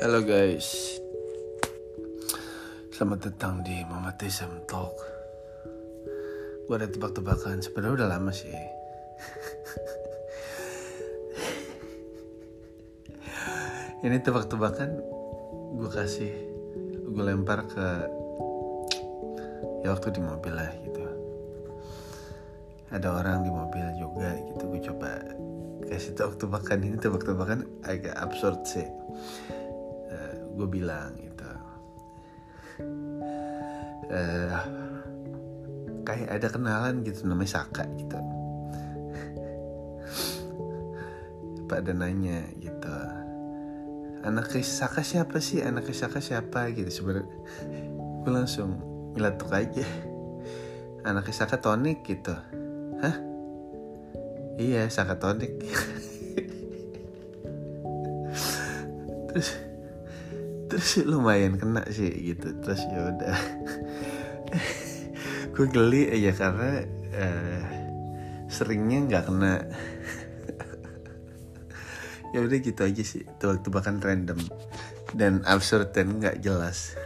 Halo guys. Selamat datang di Mama Tisam Talk. Gue ada tebak-tebakan. Sebenarnya udah lama sih. Ini tebak-tebakan Gue kasih Gue lempar ke Ya waktu di mobil lah gitu. Ada orang di mobil juga gitu. Gue coba kasih tebak-tebakan. Ini tebak-tebakan agak absurd sih gue bilang gitu. Uh, kayak ada kenalan gitu namanya Saka gitu. Pada nanya gitu. Anak Saka siapa sih? Anak Saka siapa gitu. Sebenarnya gue langsung ngelatuk aja. Anak Saka tonik gitu. Hah? Iya Saka tonik terus terus lumayan kena sih gitu. Terus ya udah. Gue geli aja karena uh, seringnya nggak kena. Ya udah gitu aja sih. Tebak-tebakan random. Dan absurd dan nggak jelas.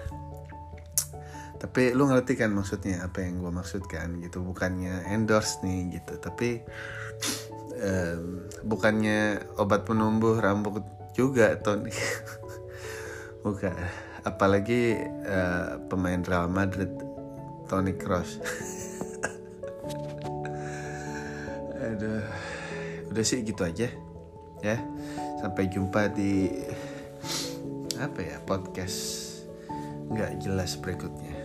Tapi lu ngerti kan maksudnya apa yang gue maksudkan gitu. Bukannya endorse nih gitu. Tapi um, bukannya obat penumbuh rambut juga Tony bukan. Apalagi uh, pemain Real Madrid Toni Kroos. Aduh. Udah sih gitu aja ya. Sampai jumpa di apa ya podcast nggak jelas berikutnya